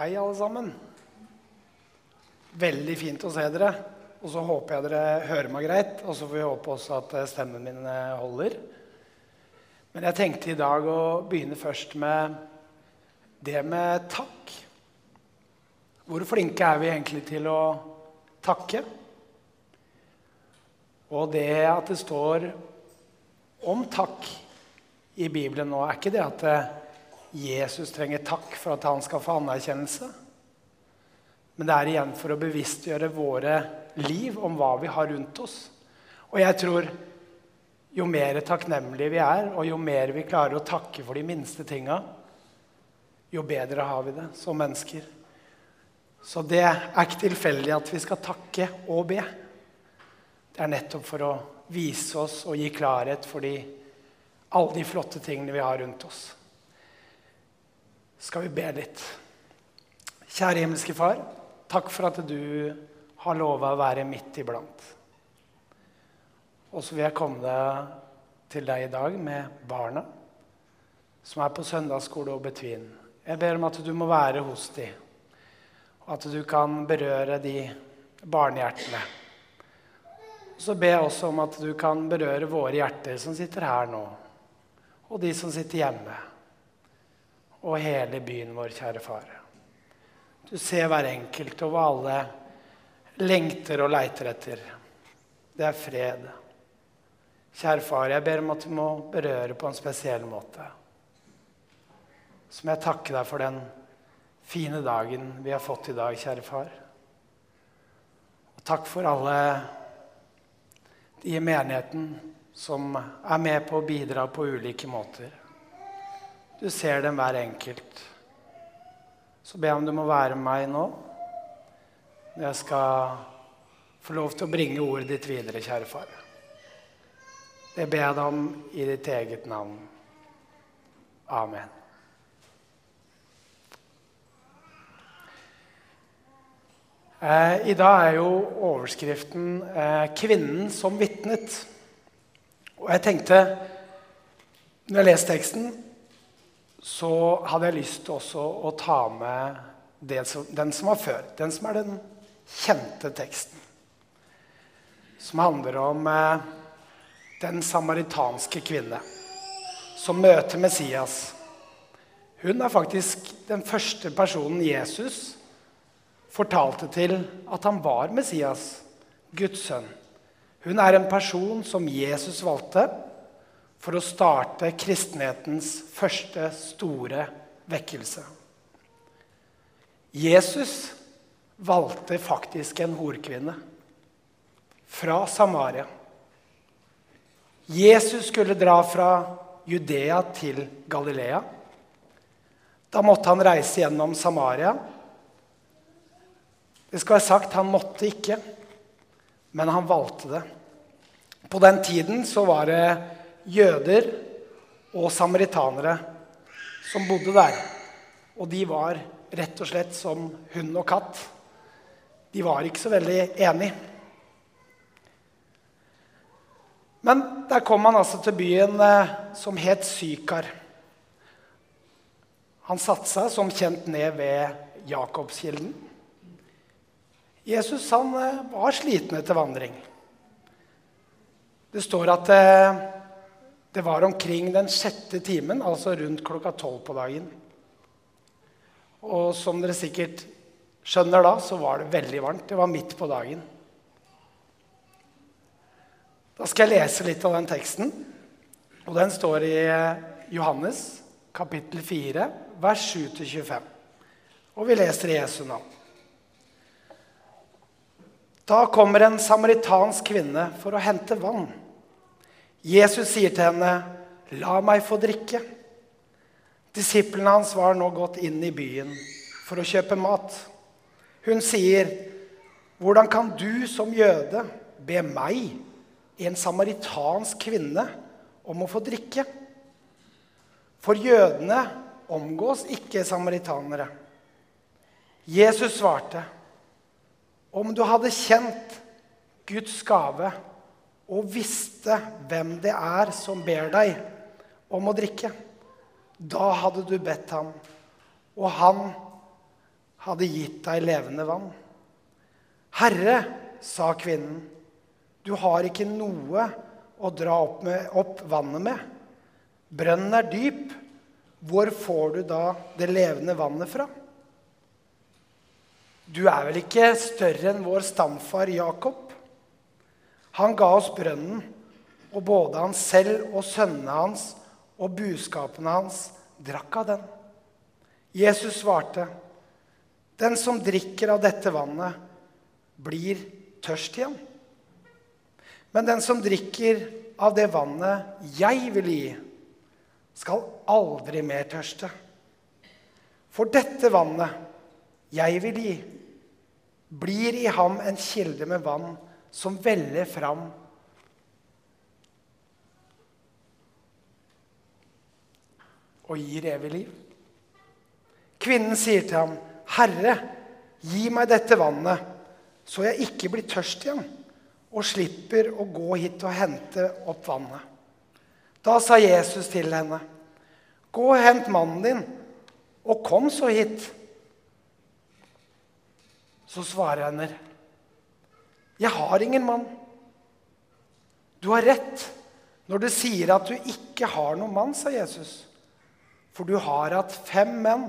Hei, alle sammen. Veldig fint å se dere. Og så håper jeg dere hører meg greit. Og så får vi håpe også at eh, stemmen min eh, holder. Men jeg tenkte i dag å begynne først med det med takk. Hvor flinke er vi egentlig til å takke? Og det at det står om takk i Bibelen nå, er ikke det at eh, Jesus trenger takk for at han skal få anerkjennelse. Men det er igjen for å bevisstgjøre våre liv om hva vi har rundt oss. Og jeg tror jo mer takknemlige vi er, og jo mer vi klarer å takke for de minste tinga, jo bedre har vi det som mennesker. Så det er ikke tilfeldig at vi skal takke og be. Det er nettopp for å vise oss og gi klarhet for de, alle de flotte tingene vi har rundt oss. Skal vi be litt? Kjære himmelske Far, takk for at du har lova å være midt iblant. Og så vil jeg komme til deg i dag med barna som er på søndagsskole og betvin. Jeg ber om at du må være hos dem, og at du kan berøre de barnehjertene. Så ber jeg også om at du kan berøre våre hjerter som sitter her nå, og de som sitter hjemme, og hele byen vår, kjære far. Du ser hver enkelt og hva alle lengter og leiter etter. Det er fred. Kjære far, jeg ber om at du må berøre på en spesiell måte. Så må jeg takke deg for den fine dagen vi har fått i dag, kjære far. Og takk for alle de i menigheten som er med på å bidra på ulike måter. Du ser dem hver enkelt. Så ber jeg om du må være med meg nå jeg skal få lov til å bringe ordet ditt videre, kjære far. Det ber jeg deg om i ditt eget navn. Amen. Eh, I dag er jo overskriften eh, 'Kvinnen som vitnet'. Og jeg tenkte, når jeg leste teksten, så hadde jeg lyst til også å ta med som, den som var før. Den som er den kjente teksten. Som handler om eh, den samaritanske kvinne som møter Messias. Hun er faktisk den første personen Jesus fortalte til at han var Messias, Guds sønn. Hun er en person som Jesus valgte for å starte kristenhetens første store vekkelse. Jesus valgte faktisk en horkvinne fra Samaria. Jesus skulle dra fra Judea til Galilea. Da måtte han reise gjennom Samaria det skal være sagt, han måtte ikke, men han valgte det. På den tiden så var det jøder og samaritanere som bodde der. Og de var rett og slett som hund og katt. De var ikke så veldig enige. Men der kom han altså til byen eh, som het Sykar. Han satte seg som kjent ned ved Jakobskilden. Jesus han eh, var sliten etter vandring. Det står at eh, det var omkring den sjette timen, altså rundt klokka tolv på dagen. Og som dere sikkert skjønner da, så var det veldig varmt. Det var midt på dagen. Da skal jeg lese litt av den teksten. Og den står i Johannes kapittel 4, vers 7-25. Og vi leser Jesu navn. Da kommer en samaritansk kvinne for å hente vann. Jesus sier til henne, 'La meg få drikke.' Disiplene hans var nå gått inn i byen for å kjøpe mat. Hun sier, 'Hvordan kan du som jøde be meg, en samaritansk kvinne, om å få drikke?' For jødene omgås ikke samaritanere. Jesus svarte, om du hadde kjent Guds gave og visste hvem det er som ber deg om å drikke, da hadde du bedt ham, og han hadde gitt deg levende vann. Herre, sa kvinnen, du har ikke noe å dra opp, med, opp vannet med. Brønnen er dyp. Hvor får du da det levende vannet fra? Du er vel ikke større enn vår stamfar Jakob? Han ga oss brønnen, og både han selv og sønnene hans og buskapene hans drakk av den. Jesus svarte, 'Den som drikker av dette vannet, blir tørst igjen.' 'Men den som drikker av det vannet jeg vil gi, skal aldri mer tørste.' 'For dette vannet jeg vil gi, blir i ham en kilde med vann' som veller fram og gir evig liv. Kvinnen sier til ham, 'Herre, gi meg dette vannet, så jeg ikke blir tørst igjen' 'og slipper å gå hit og hente opp vannet.' Da sa Jesus til henne, 'Gå og hent mannen din, og kom så hit.' Så svarer henne, 'Jeg har ingen mann.' Du har rett når du sier at du ikke har noen mann, sa Jesus. For du har hatt fem menn,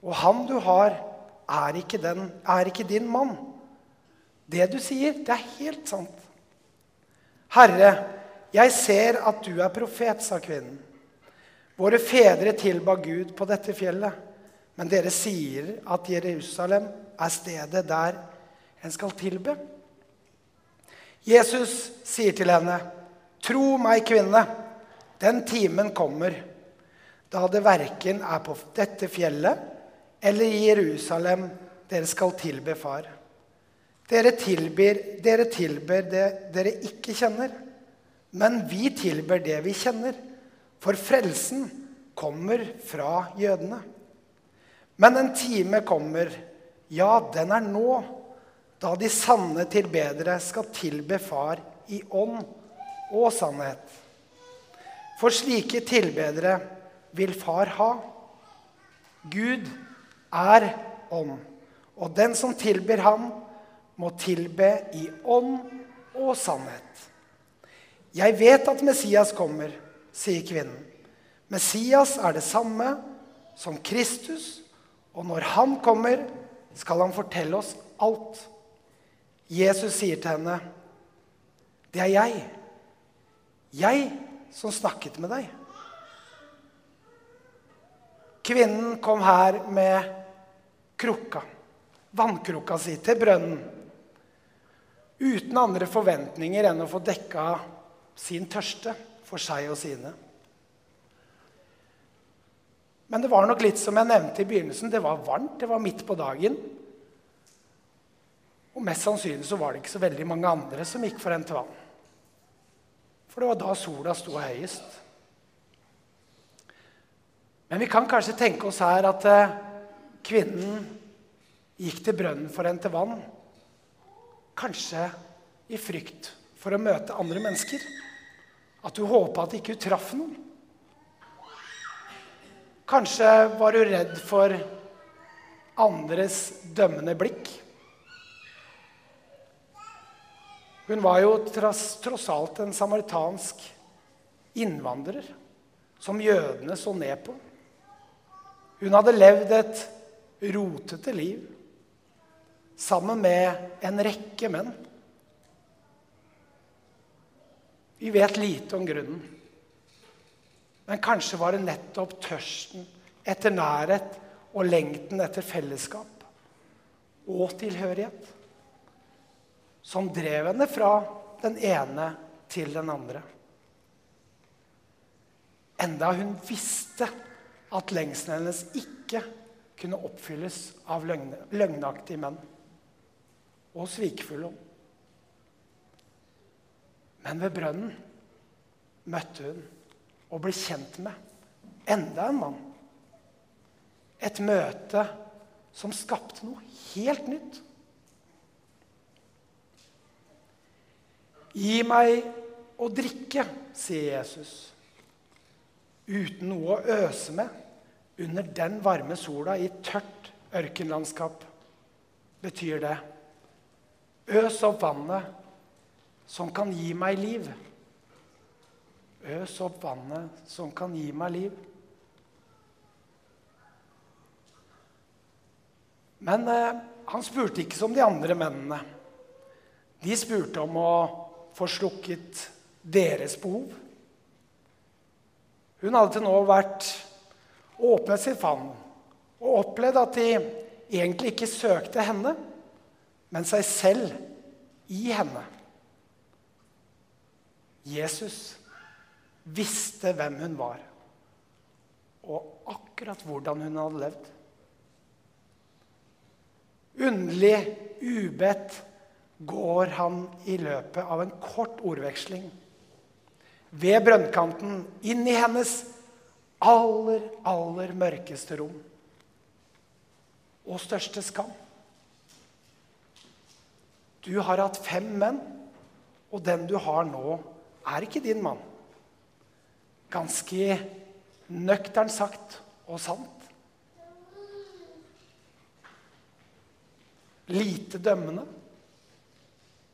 og han du har, er ikke, den, er ikke din mann. Det du sier, det er helt sant. Herre, jeg ser at du er profet, sa kvinnen. Våre fedre tilba Gud på dette fjellet, men dere sier at Jerusalem er stedet der en skal tilbe. Jesus sier til henne, 'Tro meg, kvinne, den timen kommer' da det verken er på dette fjellet eller i Jerusalem dere skal tilbe Far. Dere tilber, dere tilber det dere ikke kjenner. Men vi tilber det vi kjenner, for frelsen kommer fra jødene. Men en time kommer, ja, den er nå, da de sanne tilbedere skal tilbe Far i ånd og sannhet. For slike tilbedere vil far ha. Gud er ånd, og den som tilber ham, må tilbe i ånd og sannhet. Jeg vet at Messias kommer, sier kvinnen. Messias er det samme som Kristus, og når han kommer, skal han fortelle oss alt. Jesus sier til henne, 'Det er jeg, jeg som snakket med deg.' Kvinnen kom her med krukka, vannkrukka si, til brønnen. Uten andre forventninger enn å få dekka sin tørste for seg og sine. Men det var nok litt som jeg nevnte i begynnelsen. Det var varmt, det var midt på dagen. Og mest sannsynlig så var det ikke så veldig mange andre som gikk for en vann. For det var da sola sto høyest. Men vi kan kanskje tenke oss her at eh, kvinnen gikk til brønnen for en til vann. Kanskje i frykt for å møte andre mennesker. At hun håpa at ikke hun traff noen. Kanskje var hun redd for andres dømmende blikk. Hun var jo tross, tross alt en samaritansk innvandrer som jødene så ned på. Hun hadde levd et rotete liv sammen med en rekke menn. Vi vet lite om grunnen. Men kanskje var det nettopp tørsten etter nærhet og lengten etter fellesskap og tilhørighet som drev henne fra den ene til den andre. Enda hun visste at lengselen hennes ikke kunne oppfylles av løgnaktige menn og svikfulle. Men ved brønnen møtte hun og ble kjent med enda en mann. Et møte som skapte noe helt nytt. Gi meg å drikke, sier Jesus uten noe å øse med under den varme sola i tørt ørkenlandskap, betyr det Øs opp vannet som kan gi meg liv. Øs opp vannet som kan gi meg liv. Men eh, han spurte ikke som de andre mennene. De spurte om å få slukket deres behov. Hun hadde til nå vært åpnet sitt favn og opplevd at de egentlig ikke søkte henne, men seg selv i henne. Jesus visste hvem hun var, og akkurat hvordan hun hadde levd. Underlig, ubedt går han i løpet av en kort ordveksling ved brønnkanten inn i hennes aller, aller mørkeste rom og største skam. Du har hatt fem menn, og den du har nå, er ikke din mann. Ganske nøkternt sagt og sant. Lite dømmende.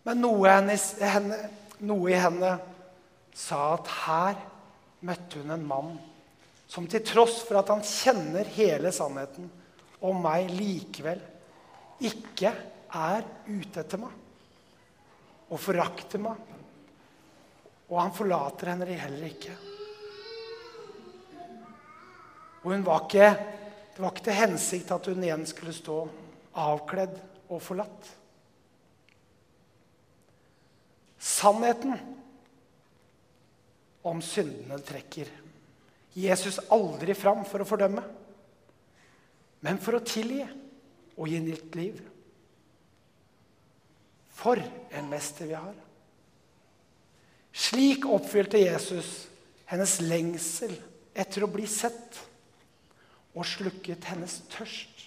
Men noe, hennes, henne, noe i henne sa at her møtte hun en mann som til tross for at han kjenner hele sannheten om meg, likevel ikke er ute etter meg og forakter meg. Og han forlater henne heller ikke. Og hun var ikke, det var ikke til hensikt at hun igjen skulle stå avkledd og forlatt. Sannheten om syndene trekker Jesus aldri fram for å fordømme, men for å tilgi og gi nytt liv. For en mester vi har. Slik oppfylte Jesus hennes lengsel etter å bli sett og slukket hennes tørst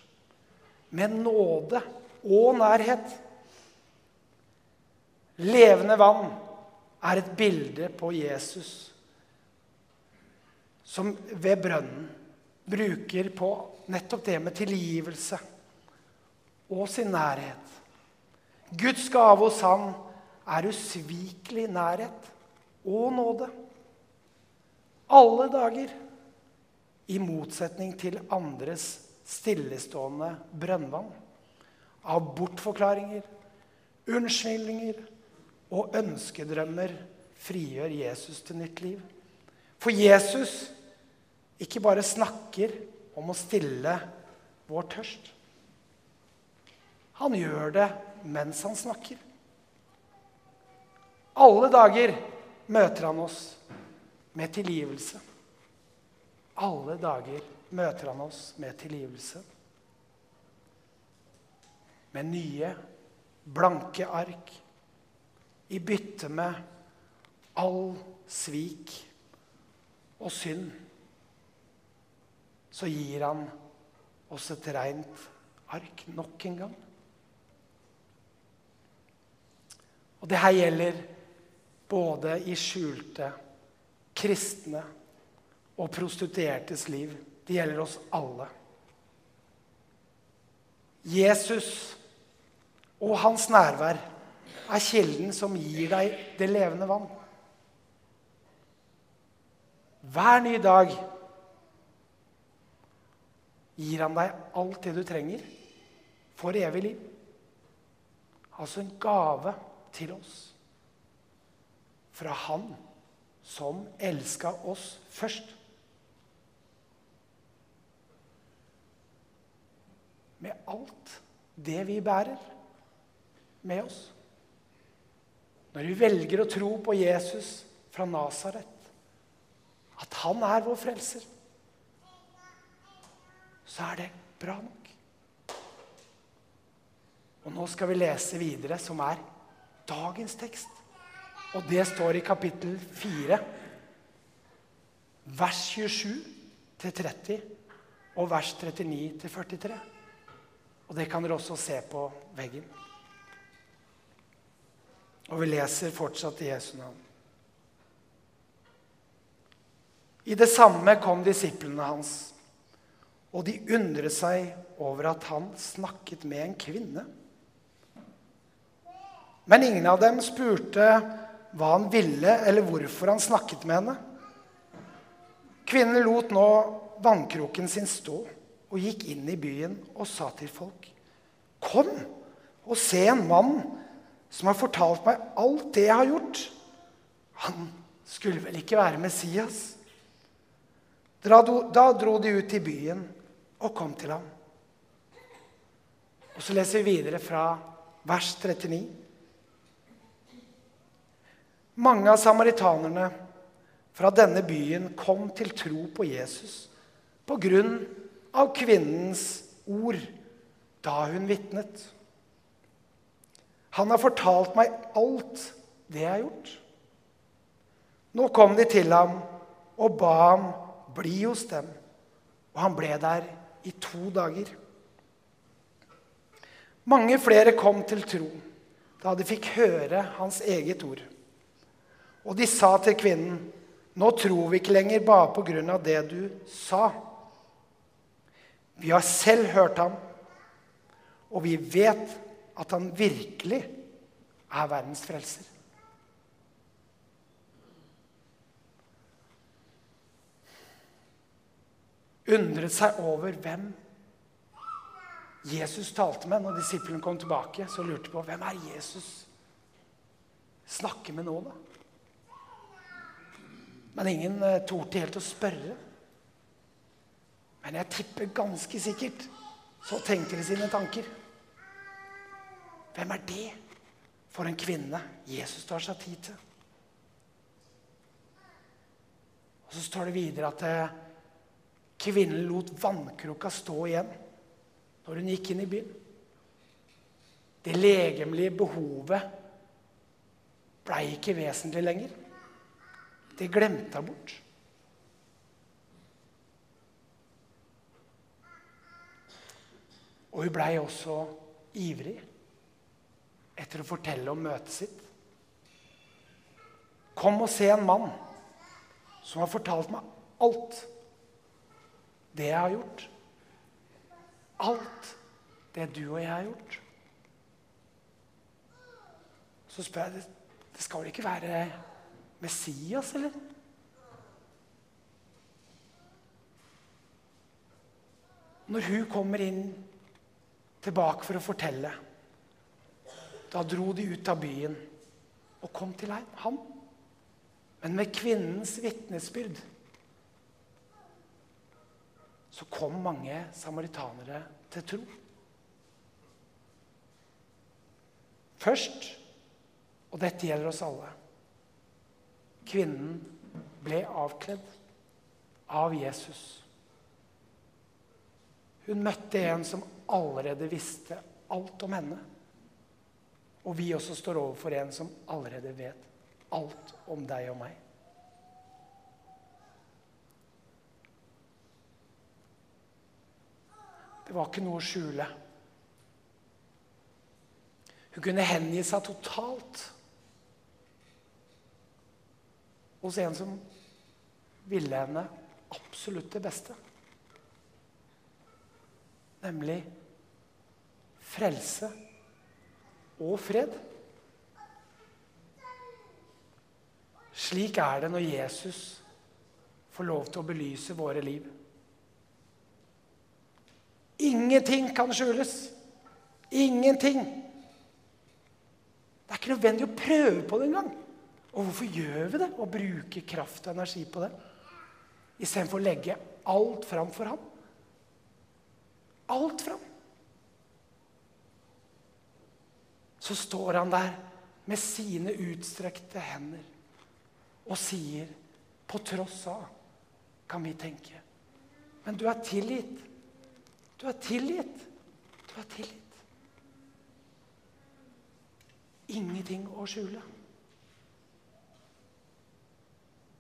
med nåde og nærhet. Levende vann er et bilde på Jesus som ved brønnen bruker på nettopp det med tilgivelse og sin nærhet. Guds gave hos han er usvikelig nærhet og nåde. Alle dager. I motsetning til andres stillestående brønnvann. Av bortforklaringer, unnskyldninger og ønskedrømmer frigjør Jesus til nytt liv. For Jesus ikke bare snakker om å stille vår tørst. Han gjør det mens han snakker. Alle dager møter han oss med tilgivelse. Alle dager møter han oss med tilgivelse. Med nye, blanke ark i bytte med all svik og synd så gir han oss et rent ark nok en gang. Og det her gjelder både i skjulte, kristne og prostituertes liv. Det gjelder oss alle. Jesus og hans nærvær er kilden som gir deg det levende vann. Hver ny dag gir han deg alt det du trenger for evig liv. Altså en gave til oss fra Han som elska oss først. Med alt det vi bærer med oss. Når vi velger å tro på Jesus fra Nasaret, at han er vår frelser så er det bra nok. Og nå skal vi lese videre, som er dagens tekst. Og det står i kapittel 4, vers 27 til 30 og vers 39 til 43. Og det kan dere også se på veggen. Og vi leser fortsatt i Jesu navn. I det samme kom disiplene hans og de undret seg over at han snakket med en kvinne. Men ingen av dem spurte hva han ville, eller hvorfor han snakket med henne. Kvinnen lot nå vannkroken sin stå og gikk inn i byen og sa til folk.: Kom og se en mann som har fortalt meg alt det jeg har gjort. Han skulle vel ikke være Messias? Da dro de ut i byen og kom til ham. Og Så leser vi videre fra vers 39. Mange av samaritanerne fra denne byen kom til tro på Jesus på grunn av kvinnens ord da hun vitnet. Han har fortalt meg alt det jeg har gjort. Nå kom de til ham og ba ham bli hos dem, og han ble der i to dager. Mange flere kom til tro da de fikk høre hans eget ord. Og de sa til kvinnen, 'Nå tror vi ikke lenger bare på grunn av det du sa.' 'Vi har selv hørt ham, og vi vet at han virkelig er verdens frelser.' undret seg over hvem Jesus talte med. Når disiplene kom tilbake, så lurte på hvem er Jesus snakker med nå, da? Men ingen uh, torde helt å spørre. Men jeg tipper ganske sikkert så tenkte de sine tanker. Hvem er det for en kvinne Jesus tar seg tid til? Og Så står det videre at uh, Kvinnen lot vannkroka stå igjen når hun gikk inn i byen. Det legemlige behovet blei ikke vesentlig lenger. Det glemte hun bort. Og hun blei også ivrig etter å fortelle om møtet sitt. Kom og se en mann som har fortalt meg alt det jeg har gjort. Alt det du og jeg har gjort. Så spør jeg det skal vel ikke være Messias, eller? Når hun kommer inn tilbake for å fortelle, da dro de ut av byen og kom til ham. Men med kvinnens vitnesbyrd så kom mange samaritanere til tro. Først, og dette gjelder oss alle Kvinnen ble avkledd av Jesus. Hun møtte en som allerede visste alt om henne. Og vi også står overfor en som allerede vet alt om deg og meg. Det var ikke noe å skjule. Hun kunne hengi seg totalt hos en som ville henne absolutt det beste. Nemlig frelse og fred. Slik er det når Jesus får lov til å belyse våre liv. Ingenting kan skjules. Ingenting. Det er ikke nødvendig å prøve på det engang. Og hvorfor gjør vi det? Og bruker kraft og energi på det? Istedenfor å legge alt fram for ham. Alt fram. Så står han der med sine utstrekte hender og sier, på tross av, kan vi tenke Men du er tilgitt. Du er tilgitt. Du er tilgitt. Ingenting å skjule.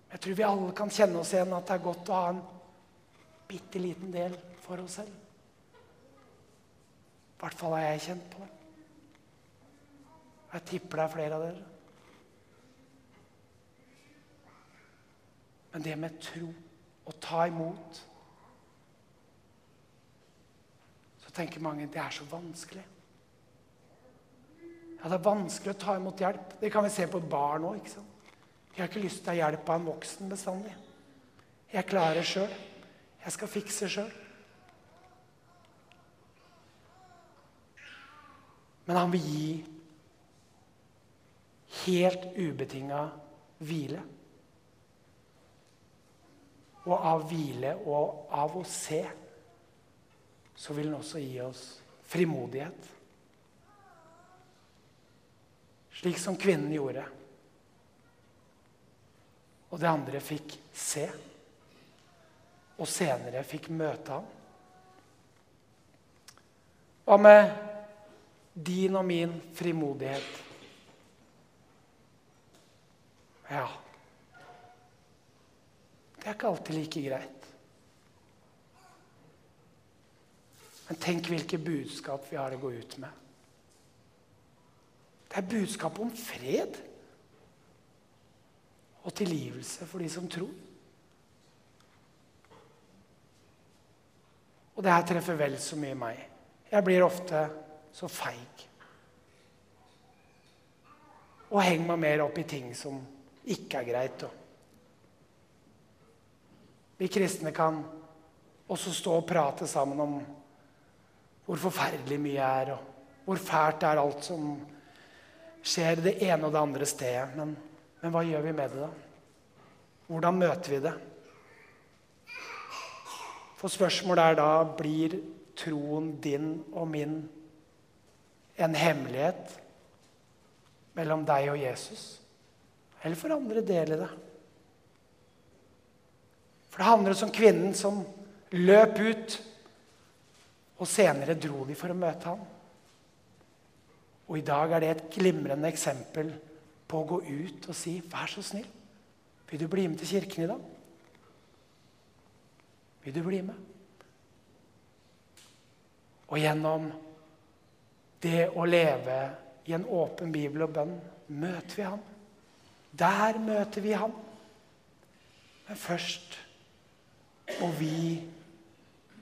Jeg tror vi alle kan kjenne oss igjen at det er godt å ha en bitte liten del for oss selv. I hvert fall har jeg kjent på det. Jeg tipper det er flere av dere. Men det med tro, å ta imot Så tenker mange det er så vanskelig. Ja, Det er vanskelig å ta imot hjelp. Det kan vi se på barn òg. De har ikke lyst til å ha hjelp av en voksen bestandig. Jeg klarer sjøl. Jeg skal fikse sjøl. Men han vil gi helt ubetinga hvile. Og av hvile og av å se så vil han også gi oss frimodighet. Slik som kvinnen gjorde. Og det andre fikk se. Og senere fikk møte ham. Hva med din og min frimodighet? Ja Det er ikke alltid like greit. Men tenk hvilke budskap vi har å gå ut med. Det er budskap om fred og tilgivelse for de som tror. Og det her treffer vel så mye meg. Jeg blir ofte så feig. Og henger meg mer opp i ting som ikke er greit. Vi kristne kan også stå og prate sammen om hvor forferdelig mye er, og hvor fælt det er alt som skjer det ene og det andre stedet. Men, men hva gjør vi med det, da? Hvordan møter vi det? For spørsmålet er da blir troen din og min en hemmelighet mellom deg og Jesus? Eller for andre del i det? For det handler om kvinnen som løp ut, og senere dro de for å møte ham. Og i dag er det et glimrende eksempel på å gå ut og si 'Vær så snill, vil du bli med til kirken i dag?' Vil du bli med? Og gjennom det å leve i en åpen bibel og bønn møter vi ham. Der møter vi ham. Men først må vi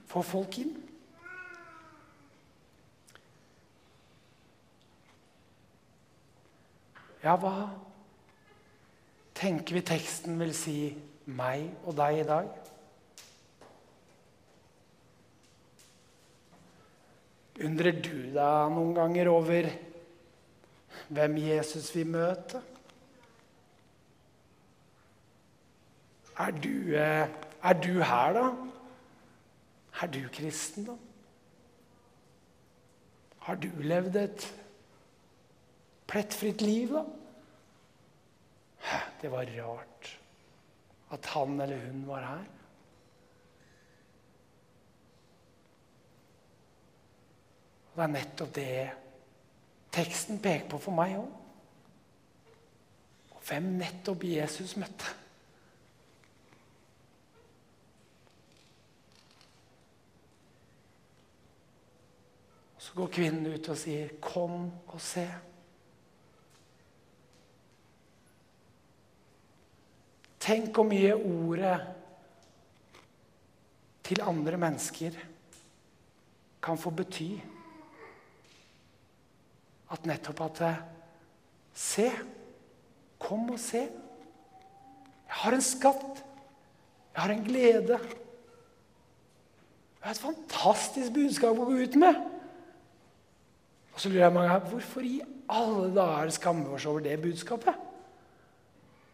få folk inn. Ja, hva tenker vi teksten vil si meg og deg i dag? Undrer du deg noen ganger over hvem Jesus vil møte? Er du, eh, er du her, da? Er du kristen, da? Har du levd et plettfritt liv, da? Det var rart at han eller hun var her. Det er nettopp det teksten peker på for meg òg. Hvem nettopp Jesus møtte. Så går kvinnen ut og sier, 'Kom og se'. Tenk hvor mye ordet til andre mennesker kan få bety. At nettopp at Se. Kom og se. Jeg har en skatt. Jeg har en glede. Det er et fantastisk budskap å gå ut med. Og så lurer jeg mange her, hvorfor i alle dager skammer vi oss over det budskapet?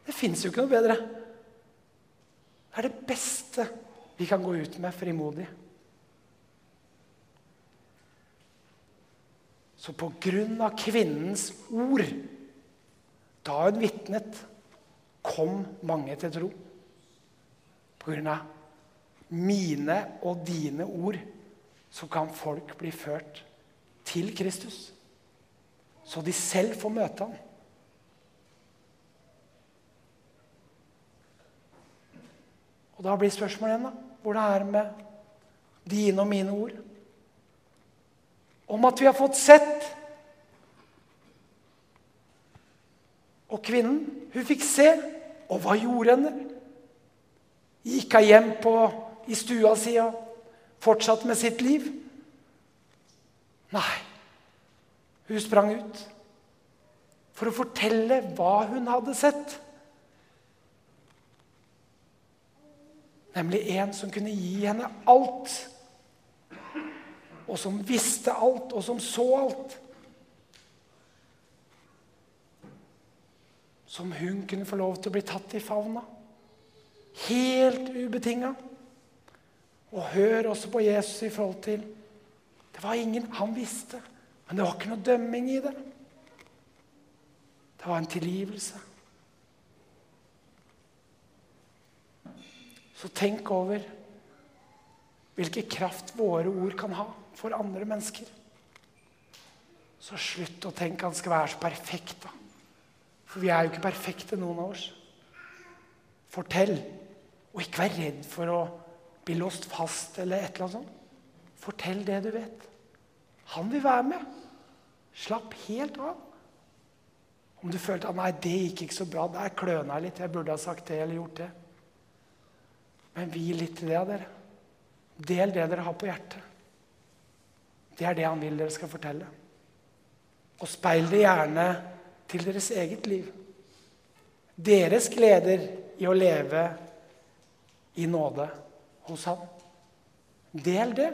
Det fins jo ikke noe bedre. Det er det beste vi kan gå ut med frimodig. Så på grunn av kvinnens ord, da hun vitnet, kom mange til tro. På grunn av mine og dine ord så kan folk bli ført til Kristus. Så de selv får møte ham. Og da blir spørsmålet igjen, da. Er det med dine og mine ord? Om at vi har fått sett. Og kvinnen, hun fikk se. Og hva gjorde henne? Gikk hun hjem på, i stua si og fortsatte med sitt liv? Nei. Hun sprang ut for å fortelle hva hun hadde sett. Nemlig en som kunne gi henne alt. Og som visste alt, og som så alt. Som hun kunne få lov til å bli tatt i favna. Helt ubetinga. Og hør også på Jesus i forhold til Det var ingen Han visste, men det var ikke noe dømming i det. Det var en tilgivelse. Så tenk over hvilken kraft våre ord kan ha for andre mennesker. Så slutt å tenke han skal være så perfekt, da. For vi er jo ikke perfekte, noen av oss. Fortell, og ikke vær redd for å bli låst fast eller et eller annet sånt. Fortell det du vet. Han vil være med. Slapp helt av. Om du følte at nei, det gikk ikke så bra, der kløna jeg litt, jeg burde ha sagt det eller gjort det. Men hvil litt i det, av dere. Del det dere har på hjertet. Det er det han vil dere skal fortelle. Og speil det gjerne til deres eget liv. Deres gleder i å leve i nåde hos ham. Del det.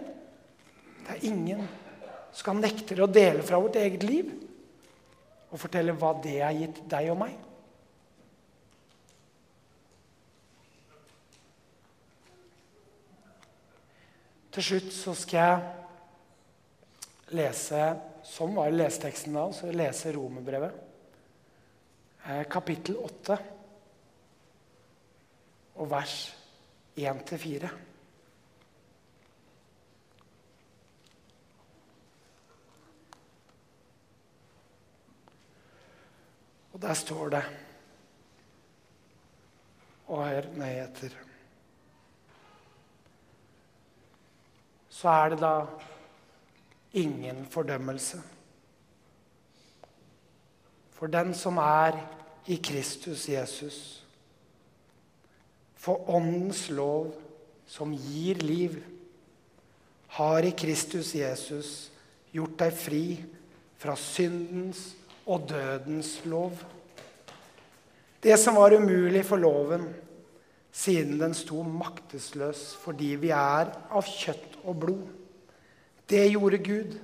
Det er ingen som kan nekte å dele fra vårt eget liv og fortelle hva det har gitt deg og meg. Til slutt så skal jeg lese som var leseteksten da. Så jeg leser Romerbrevet, eh, kapittel 8, og vers 1-4. Og der står det Og hør nøye etter. så er det da ingen fordømmelse. For den som er i Kristus Jesus. For Åndens lov, som gir liv, har i Kristus Jesus gjort deg fri fra syndens og dødens lov. Det som var umulig for loven, siden den sto maktesløs fordi vi er av kjøtt og blod. Det gjorde Gud.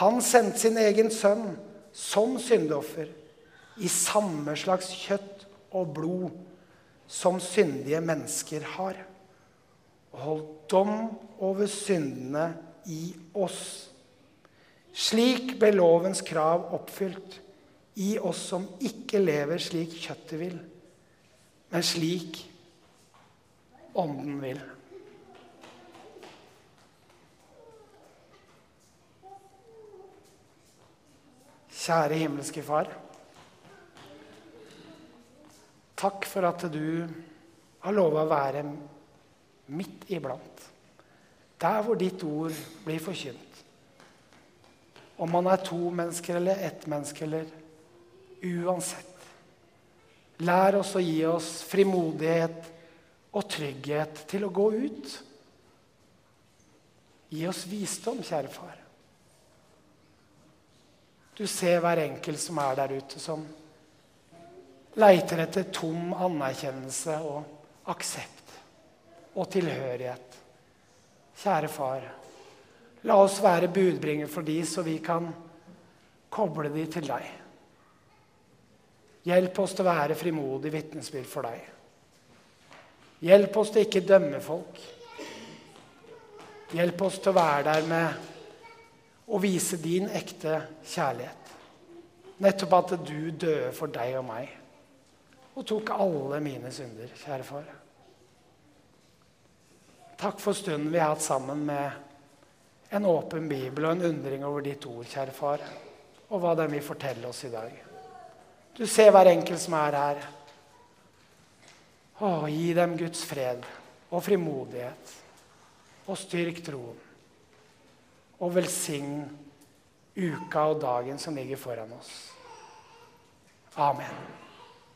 Han sendte sin egen sønn som syndeoffer i samme slags kjøtt og blod som syndige mennesker har. Og holdt dom over syndene i oss. Slik ble lovens krav oppfylt i oss som ikke lever slik kjøttet vil, men slik Ånden vil. Kjære himmelske Far. Takk for at du har lova å være midt iblant. Der hvor ditt ord blir forkynt. Om man er to mennesker eller ett menneske eller uansett. Lær oss å gi oss frimodighet og trygghet til å gå ut. Gi oss visdom, kjære far. Du ser hver enkelt som er der ute, som leiter etter tom anerkjennelse og aksept og tilhørighet. Kjære far, la oss være budbringer for de, så vi kan koble de til deg. Hjelp oss til å være frimodig vitnesbyrd for deg. Hjelp oss til ikke dømme folk. Hjelp oss til å være der med å vise din ekte kjærlighet. Nettopp at du døde for deg og meg og tok alle mine synder, kjære far. Takk for stunden vi har hatt sammen med en åpen bibel og en undring over ditt ord, kjære far, og hva den vil fortelle oss i dag. Du ser hver enkelt som er her. Å, gi dem Guds fred og frimodighet. Og styrk troen. Og velsign uka og dagen som ligger foran oss. Amen.